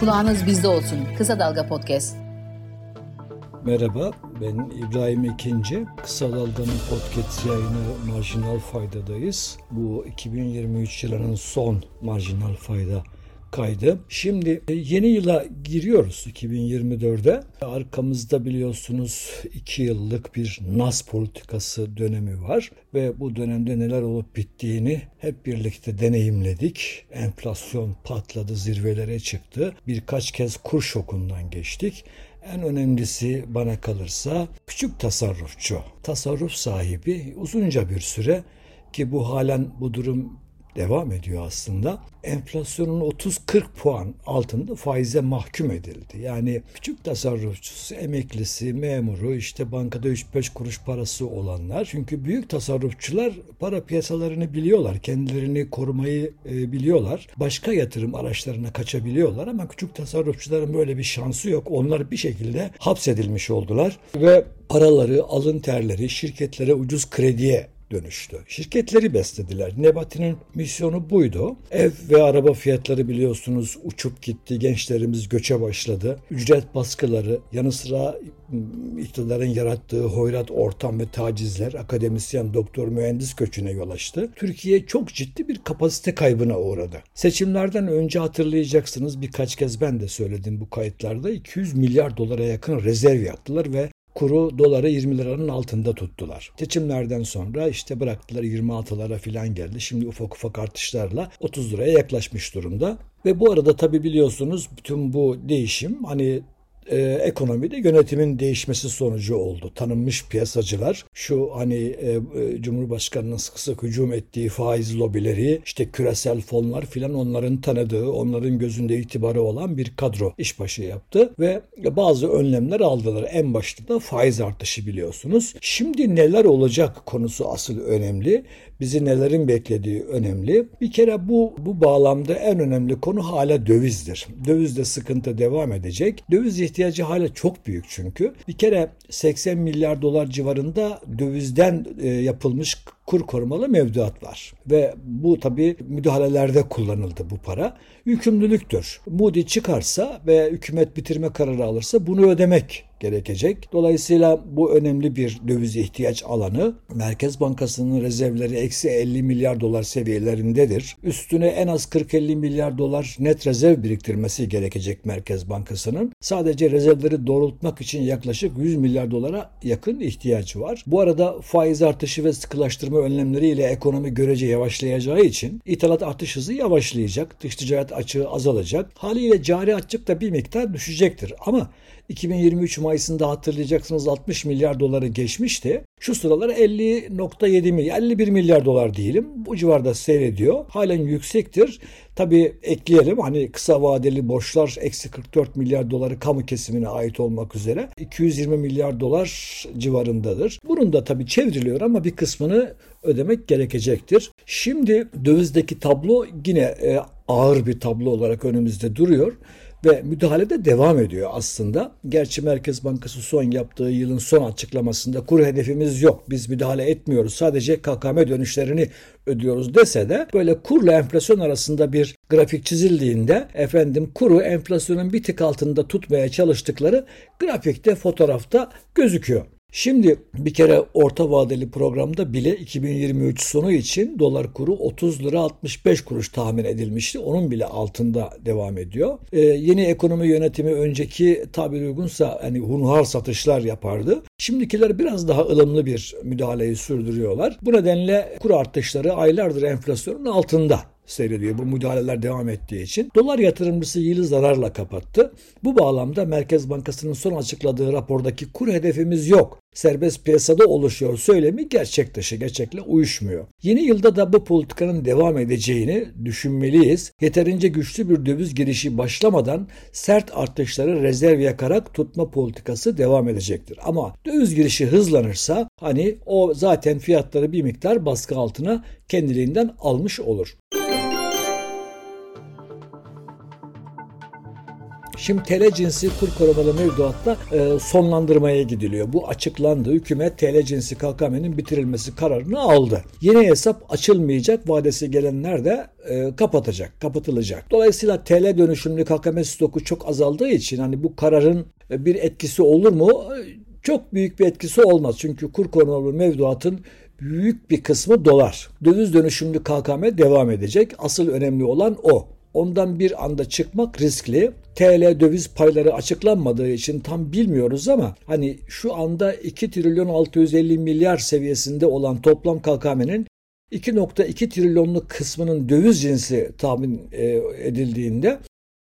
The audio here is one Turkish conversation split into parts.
Kulağınız bizde olsun. Kısa Dalga Podcast. Merhaba, ben İbrahim İkinci. Kısa Dalga'nın podcast yayını Marjinal Fayda'dayız. Bu 2023 yılının son Marjinal Fayda kaydı. Şimdi e, yeni yıla giriyoruz 2024'e. Arkamızda biliyorsunuz 2 yıllık bir NAS politikası dönemi var ve bu dönemde neler olup bittiğini hep birlikte deneyimledik. Enflasyon patladı, zirvelere çıktı. Birkaç kez kur şokundan geçtik. En önemlisi bana kalırsa küçük tasarrufçu, tasarruf sahibi uzunca bir süre ki bu halen bu durum devam ediyor aslında. Enflasyonun 30-40 puan altında faize mahkum edildi. Yani küçük tasarrufçusu, emeklisi, memuru, işte bankada 3-5 kuruş parası olanlar. Çünkü büyük tasarrufçular para piyasalarını biliyorlar. Kendilerini korumayı e, biliyorlar. Başka yatırım araçlarına kaçabiliyorlar ama küçük tasarrufçuların böyle bir şansı yok. Onlar bir şekilde hapsedilmiş oldular ve paraları, alın terleri şirketlere ucuz krediye dönüştü. Şirketleri beslediler. Nebati'nin misyonu buydu. Ev ve araba fiyatları biliyorsunuz uçup gitti. Gençlerimiz göçe başladı. Ücret baskıları, yanı sıra iktidarın yarattığı hoyrat ortam ve tacizler akademisyen, doktor, mühendis göçüne yol açtı. Türkiye çok ciddi bir kapasite kaybına uğradı. Seçimlerden önce hatırlayacaksınız birkaç kez ben de söyledim bu kayıtlarda 200 milyar dolara yakın rezerv yaptılar ve kuru doları 20 liranın altında tuttular. Seçimlerden sonra işte bıraktılar 26'lara falan geldi. Şimdi ufak ufak artışlarla 30 liraya yaklaşmış durumda. Ve bu arada tabi biliyorsunuz bütün bu değişim hani e, ekonomide yönetimin değişmesi sonucu oldu. Tanınmış piyasacılar şu hani e, e, Cumhurbaşkanı'nın sık sık hücum ettiği faiz lobileri işte küresel fonlar filan onların tanıdığı onların gözünde itibarı olan bir kadro işbaşı yaptı ve bazı önlemler aldılar. En başta da faiz artışı biliyorsunuz. Şimdi neler olacak konusu asıl önemli bizi nelerin beklediği önemli. Bir kere bu bu bağlamda en önemli konu hala dövizdir. Dövizde sıkıntı devam edecek. Döviz hala çok büyük çünkü. Bir kere 80 milyar dolar civarında dövizden e, yapılmış kur korumalı mevduat var. Ve bu tabi müdahalelerde kullanıldı bu para. Yükümlülüktür. Moody çıkarsa ve hükümet bitirme kararı alırsa bunu ödemek gerekecek. Dolayısıyla bu önemli bir döviz ihtiyaç alanı. Merkez Bankası'nın rezervleri eksi 50 milyar dolar seviyelerindedir. Üstüne en az 40-50 milyar dolar net rezerv biriktirmesi gerekecek Merkez Bankası'nın. Sadece rezervleri doğrultmak için yaklaşık 100 milyar dolara yakın ihtiyacı var. Bu arada faiz artışı ve sıkılaştırma önlemleriyle ekonomi görece yavaşlayacağı için ithalat artış hızı yavaşlayacak. Dış ticaret açığı azalacak. Haliyle cari açık da bir miktar düşecektir. Ama 2023 Mayıs'ında hatırlayacaksınız 60 milyar doları geçmişti. Şu sıralar 50.7 milyar, 51 milyar dolar diyelim. Bu civarda seyrediyor. Halen yüksektir. Tabii ekleyelim hani kısa vadeli borçlar eksi 44 milyar doları kamu kesimine ait olmak üzere 220 milyar dolar civarındadır. Bunun da tabii çevriliyor ama bir kısmını ödemek gerekecektir. Şimdi dövizdeki tablo yine e, ağır bir tablo olarak önümüzde duruyor ve müdahale de devam ediyor aslında. Gerçi Merkez Bankası son yaptığı yılın son açıklamasında kur hedefimiz yok. Biz müdahale etmiyoruz. Sadece KKM dönüşlerini ödüyoruz dese de böyle kurla enflasyon arasında bir grafik çizildiğinde efendim kuru enflasyonun bir tık altında tutmaya çalıştıkları grafikte fotoğrafta gözüküyor. Şimdi bir kere orta vadeli programda bile 2023 sonu için dolar kuru 30 lira 65 kuruş tahmin edilmişti. Onun bile altında devam ediyor. Ee, yeni ekonomi yönetimi önceki tabir uygunsa hani hunhar satışlar yapardı. Şimdikiler biraz daha ılımlı bir müdahaleyi sürdürüyorlar. Bu nedenle kur artışları aylardır enflasyonun altında seyrediyor bu müdahaleler devam ettiği için. Dolar yatırımcısı yılı zararla kapattı. Bu bağlamda Merkez Bankası'nın son açıkladığı rapordaki kur hedefimiz yok. Serbest piyasada oluşuyor söylemi gerçek dışı, gerçekle uyuşmuyor. Yeni yılda da bu politikanın devam edeceğini düşünmeliyiz. Yeterince güçlü bir döviz girişi başlamadan sert artışları rezerv yakarak tutma politikası devam edecektir. Ama döviz girişi hızlanırsa hani o zaten fiyatları bir miktar baskı altına kendiliğinden almış olur. Şimdi TL cinsi kur korumalı mevduatla e, sonlandırmaya gidiliyor. Bu açıklandı. Hükümet TL cinsi KKM'nin bitirilmesi kararını aldı. Yeni hesap açılmayacak. Vadesi gelenler de e, kapatacak, kapatılacak. Dolayısıyla TL dönüşümlü KKM stoku çok azaldığı için hani bu kararın e, bir etkisi olur mu? Çok büyük bir etkisi olmaz. Çünkü kur korumalı mevduatın büyük bir kısmı dolar. Döviz dönüşümlü KKM devam edecek. Asıl önemli olan o. Ondan bir anda çıkmak riskli. TL döviz payları açıklanmadığı için tam bilmiyoruz ama hani şu anda 2 trilyon 650 milyar seviyesinde olan toplam KKM'nin 2.2 trilyonluk kısmının döviz cinsi tahmin e, edildiğinde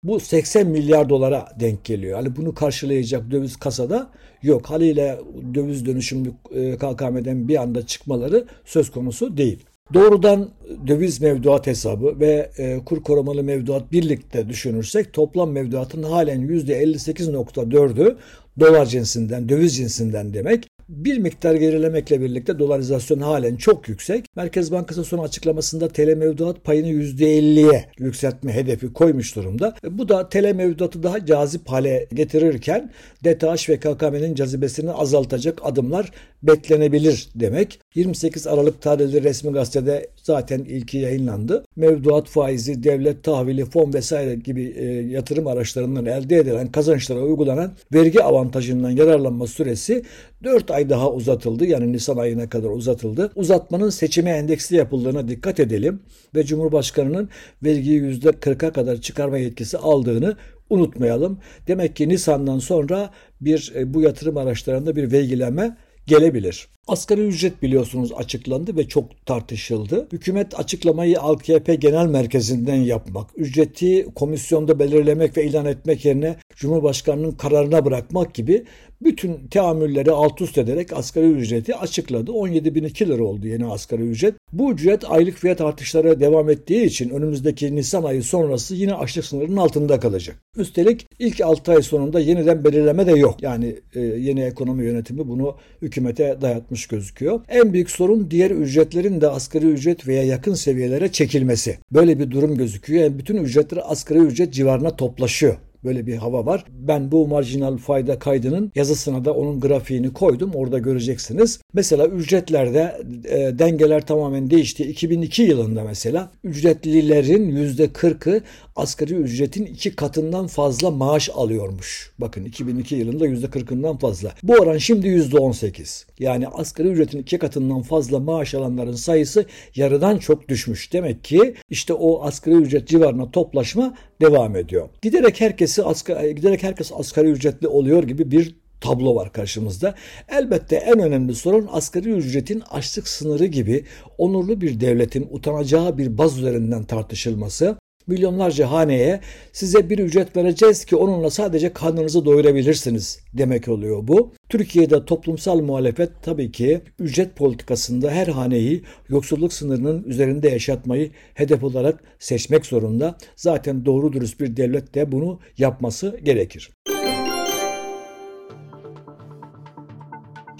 bu 80 milyar dolara denk geliyor. Hani bunu karşılayacak döviz kasada yok. Haliyle döviz dönüşümlü e, KKM'den bir anda çıkmaları söz konusu değil. Doğrudan döviz mevduat hesabı ve e, kur korumalı mevduat birlikte düşünürsek toplam mevduatın halen %58.4'ü dolar cinsinden, döviz cinsinden demek bir miktar gerilemekle birlikte dolarizasyon halen çok yüksek. Merkez Bankası son açıklamasında TL mevduat payını %50'ye yükseltme hedefi koymuş durumda. Bu da TL mevduatı daha cazip hale getirirken DTH ve KKM'nin cazibesini azaltacak adımlar beklenebilir demek. 28 Aralık tarihli resmi gazetede zaten ilki yayınlandı. Mevduat faizi, devlet tahvili, fon vesaire gibi e, yatırım araçlarından elde edilen kazançlara uygulanan vergi avantajından yararlanma süresi 4 ay daha uzatıldı. Yani Nisan ayına kadar uzatıldı. Uzatmanın seçime endeksli yapıldığına dikkat edelim ve Cumhurbaşkanı'nın vergiyi %40'a kadar çıkarma yetkisi aldığını unutmayalım. Demek ki Nisan'dan sonra bir e, bu yatırım araçlarında bir vergileme gelebilir. Asgari ücret biliyorsunuz açıklandı ve çok tartışıldı. Hükümet açıklamayı AKP Genel Merkezi'nden yapmak, ücreti komisyonda belirlemek ve ilan etmek yerine Cumhurbaşkanı'nın kararına bırakmak gibi bütün teamülleri alt üst ederek asgari ücreti açıkladı. 17.002 lira oldu yeni asgari ücret. Bu ücret aylık fiyat artışları devam ettiği için önümüzdeki Nisan ayı sonrası yine açlık sınırının altında kalacak. Üstelik ilk 6 ay sonunda yeniden belirleme de yok. Yani e, yeni ekonomi yönetimi bunu hükümete dayatmış gözüküyor. En büyük sorun diğer ücretlerin de asgari ücret veya yakın seviyelere çekilmesi. Böyle bir durum gözüküyor. Yani bütün ücretler asgari ücret civarına toplaşıyor. Böyle bir hava var. Ben bu marjinal fayda kaydının yazısına da onun grafiğini koydum. Orada göreceksiniz. Mesela ücretlerde e, dengeler tamamen değişti. 2002 yılında mesela ücretlilerin %40'ı asgari ücretin iki katından fazla maaş alıyormuş. Bakın 2002 yılında %40'ından fazla. Bu oran şimdi %18. Yani asgari ücretin iki katından fazla maaş alanların sayısı yarıdan çok düşmüş. Demek ki işte o asgari ücret civarına toplaşma devam ediyor. Giderek herkesi asgari, giderek herkes asgari ücretli oluyor gibi bir tablo var karşımızda. Elbette en önemli sorun asgari ücretin açlık sınırı gibi onurlu bir devletin utanacağı bir baz üzerinden tartışılması milyonlarca haneye size bir ücret vereceğiz ki onunla sadece karnınızı doyurabilirsiniz demek oluyor bu. Türkiye'de toplumsal muhalefet tabii ki ücret politikasında her haneyi yoksulluk sınırının üzerinde yaşatmayı hedef olarak seçmek zorunda. Zaten doğru dürüst bir devlet de bunu yapması gerekir.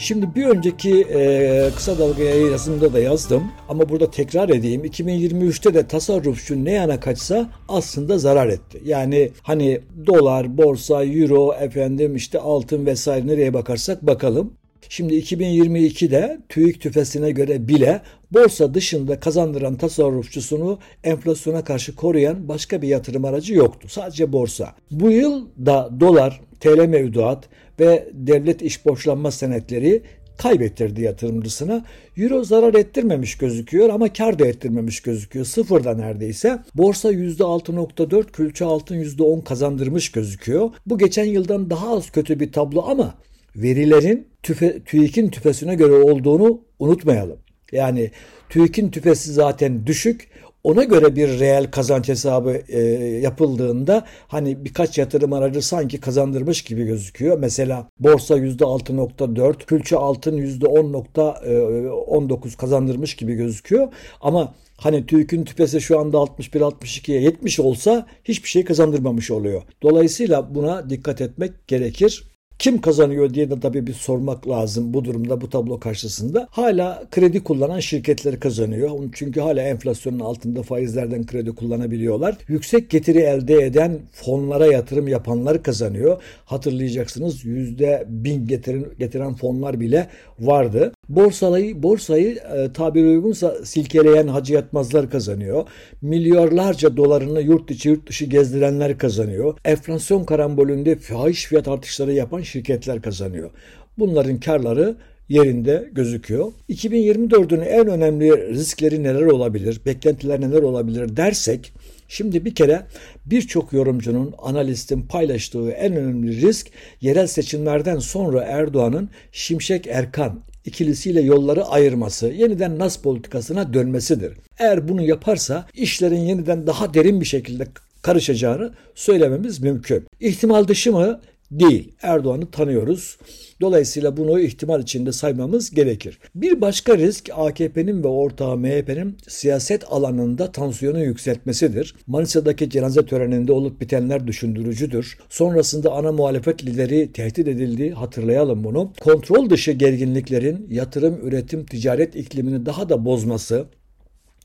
Şimdi bir önceki e, kısa dalga yazımda da yazdım ama burada tekrar edeyim. 2023'te de tasarrufçu ne yana kaçsa aslında zarar etti. Yani hani dolar, borsa, euro, efendim işte altın vesaire nereye bakarsak bakalım. Şimdi 2022'de TÜİK tüfesine göre bile borsa dışında kazandıran tasarrufçusunu enflasyona karşı koruyan başka bir yatırım aracı yoktu. Sadece borsa. Bu yıl da dolar, TL mevduat ve devlet iş borçlanma senetleri kaybettirdi yatırımcısına. Euro zarar ettirmemiş gözüküyor ama kar da ettirmemiş gözüküyor. Sıfırda neredeyse. Borsa %6.4, külçe altın %10 kazandırmış gözüküyor. Bu geçen yıldan daha az kötü bir tablo ama verilerin tüfe, TÜİK'in tüfesine göre olduğunu unutmayalım. Yani TÜİK'in tüfesi zaten düşük. Ona göre bir reel kazanç hesabı e, yapıldığında hani birkaç yatırım aracı sanki kazandırmış gibi gözüküyor. Mesela borsa %6.4, külçe altın %10.19 kazandırmış gibi gözüküyor. Ama Hani TÜİK'ün tüpesi şu anda 61-62'ye 70 olsa hiçbir şey kazandırmamış oluyor. Dolayısıyla buna dikkat etmek gerekir. Kim kazanıyor diye de tabii bir sormak lazım bu durumda bu tablo karşısında. Hala kredi kullanan şirketler kazanıyor. Çünkü hala enflasyonun altında faizlerden kredi kullanabiliyorlar. Yüksek getiri elde eden fonlara yatırım yapanlar kazanıyor. Hatırlayacaksınız yüzde bin getiren, getiren fonlar bile vardı. Borsayı, borsayı e, tabiri uygunsa silkeleyen hacı yatmazlar kazanıyor. Milyarlarca dolarını yurt içi yurt dışı gezdirenler kazanıyor. Enflasyon karambolünde fahiş fiyat artışları yapan şirketler kazanıyor. Bunların karları yerinde gözüküyor. 2024'ün en önemli riskleri neler olabilir, beklentiler neler olabilir dersek Şimdi bir kere birçok yorumcunun, analistin paylaştığı en önemli risk yerel seçimlerden sonra Erdoğan'ın Şimşek Erkan ikilisiyle yolları ayırması, yeniden NAS politikasına dönmesidir. Eğer bunu yaparsa işlerin yeniden daha derin bir şekilde karışacağını söylememiz mümkün. İhtimal dışı mı? Değil. Erdoğan'ı tanıyoruz. Dolayısıyla bunu ihtimal içinde saymamız gerekir. Bir başka risk AKP'nin ve ortağı MHP'nin siyaset alanında tansiyonu yükseltmesidir. Manisa'daki cenaze töreninde olup bitenler düşündürücüdür. Sonrasında ana muhalefet lideri tehdit edildi. Hatırlayalım bunu. Kontrol dışı gerginliklerin yatırım, üretim, ticaret iklimini daha da bozması,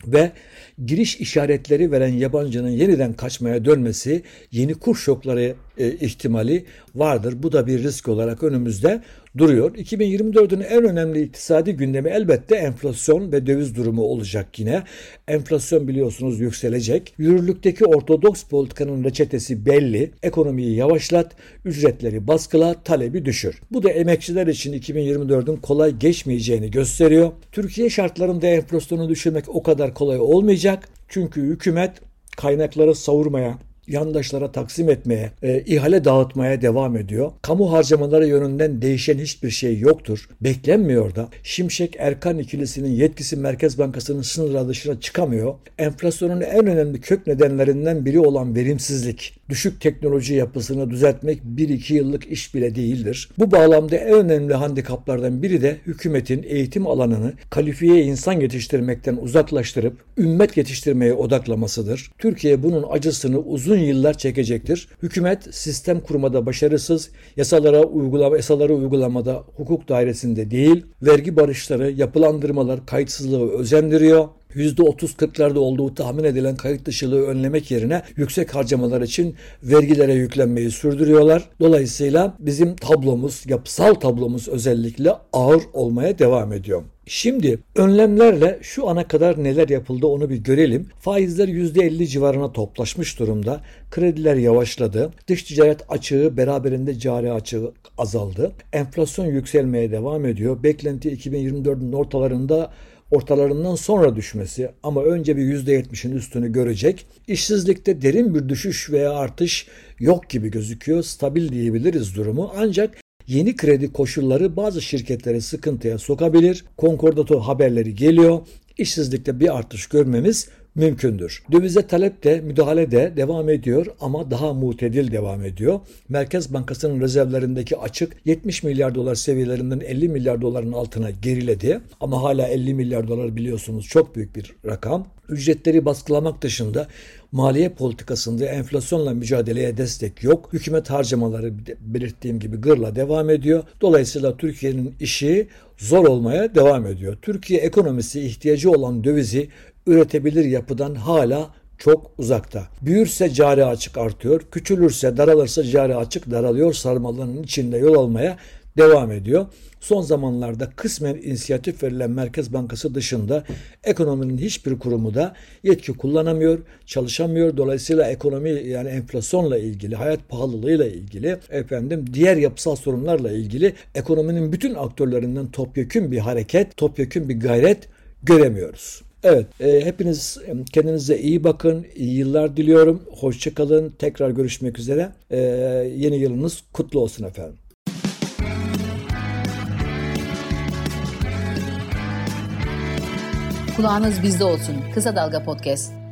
ve giriş işaretleri veren yabancının yeniden kaçmaya dönmesi yeni kur şokları e, ihtimali vardır. Bu da bir risk olarak önümüzde duruyor. 2024'ün en önemli iktisadi gündemi elbette enflasyon ve döviz durumu olacak yine. Enflasyon biliyorsunuz yükselecek. Yürürlükteki ortodoks politikanın reçetesi belli. Ekonomiyi yavaşlat, ücretleri baskıla, talebi düşür. Bu da emekçiler için 2024'ün kolay geçmeyeceğini gösteriyor. Türkiye şartlarında enflasyonu düşürmek o kadar kolay olmayacak. Çünkü hükümet kaynakları savurmaya, yandaşlara taksim etmeye, e, ihale dağıtmaya devam ediyor. Kamu harcamaları yönünden değişen hiçbir şey yoktur. Beklenmiyor da. Şimşek Erkan ikilisinin yetkisi Merkez Bankası'nın sınır dışına çıkamıyor. Enflasyonun en önemli kök nedenlerinden biri olan verimsizlik, düşük teknoloji yapısını düzeltmek 1-2 yıllık iş bile değildir. Bu bağlamda en önemli handikaplardan biri de hükümetin eğitim alanını kalifiye insan yetiştirmekten uzaklaştırıp ümmet yetiştirmeye odaklamasıdır. Türkiye bunun acısını uzun uzun yıllar çekecektir. Hükümet sistem kurmada başarısız, yasalara uygulama, yasaları uygulamada hukuk dairesinde değil, vergi barışları, yapılandırmalar kayıtsızlığı özendiriyor. %30-40'larda olduğu tahmin edilen kayıt dışılığı önlemek yerine yüksek harcamalar için vergilere yüklenmeyi sürdürüyorlar. Dolayısıyla bizim tablomuz, yapısal tablomuz özellikle ağır olmaya devam ediyor. Şimdi önlemlerle şu ana kadar neler yapıldı onu bir görelim. Faizler %50 civarına toplaşmış durumda. Krediler yavaşladı. Dış ticaret açığı beraberinde cari açığı azaldı. Enflasyon yükselmeye devam ediyor. Beklenti 2024'ün ortalarında ortalarından sonra düşmesi ama önce bir %70'in üstünü görecek. İşsizlikte derin bir düşüş veya artış yok gibi gözüküyor. Stabil diyebiliriz durumu. Ancak yeni kredi koşulları bazı şirketleri sıkıntıya sokabilir. Konkordato haberleri geliyor. İşsizlikte bir artış görmemiz mümkündür. Dövize talep de müdahale de devam ediyor ama daha mutedil devam ediyor. Merkez Bankası'nın rezervlerindeki açık 70 milyar dolar seviyelerinden 50 milyar doların altına geriledi. Ama hala 50 milyar dolar biliyorsunuz çok büyük bir rakam. Ücretleri baskılamak dışında maliye politikasında enflasyonla mücadeleye destek yok. Hükümet harcamaları belirttiğim gibi gırla devam ediyor. Dolayısıyla Türkiye'nin işi zor olmaya devam ediyor. Türkiye ekonomisi ihtiyacı olan dövizi üretebilir yapıdan hala çok uzakta. Büyürse cari açık artıyor, küçülürse daralırsa cari açık daralıyor sarmalının içinde yol almaya devam ediyor. Son zamanlarda kısmen inisiyatif verilen Merkez Bankası dışında ekonominin hiçbir kurumu da yetki kullanamıyor, çalışamıyor. Dolayısıyla ekonomi yani enflasyonla ilgili, hayat pahalılığıyla ilgili, efendim diğer yapısal sorunlarla ilgili ekonominin bütün aktörlerinden topyekün bir hareket, topyekün bir gayret göremiyoruz. Evet, e, hepiniz kendinize iyi bakın, iyi yıllar diliyorum. Hoşçakalın, tekrar görüşmek üzere. E, yeni yılınız kutlu olsun efendim. Kulağınız bizde olsun. Kısa Dalga Podcast.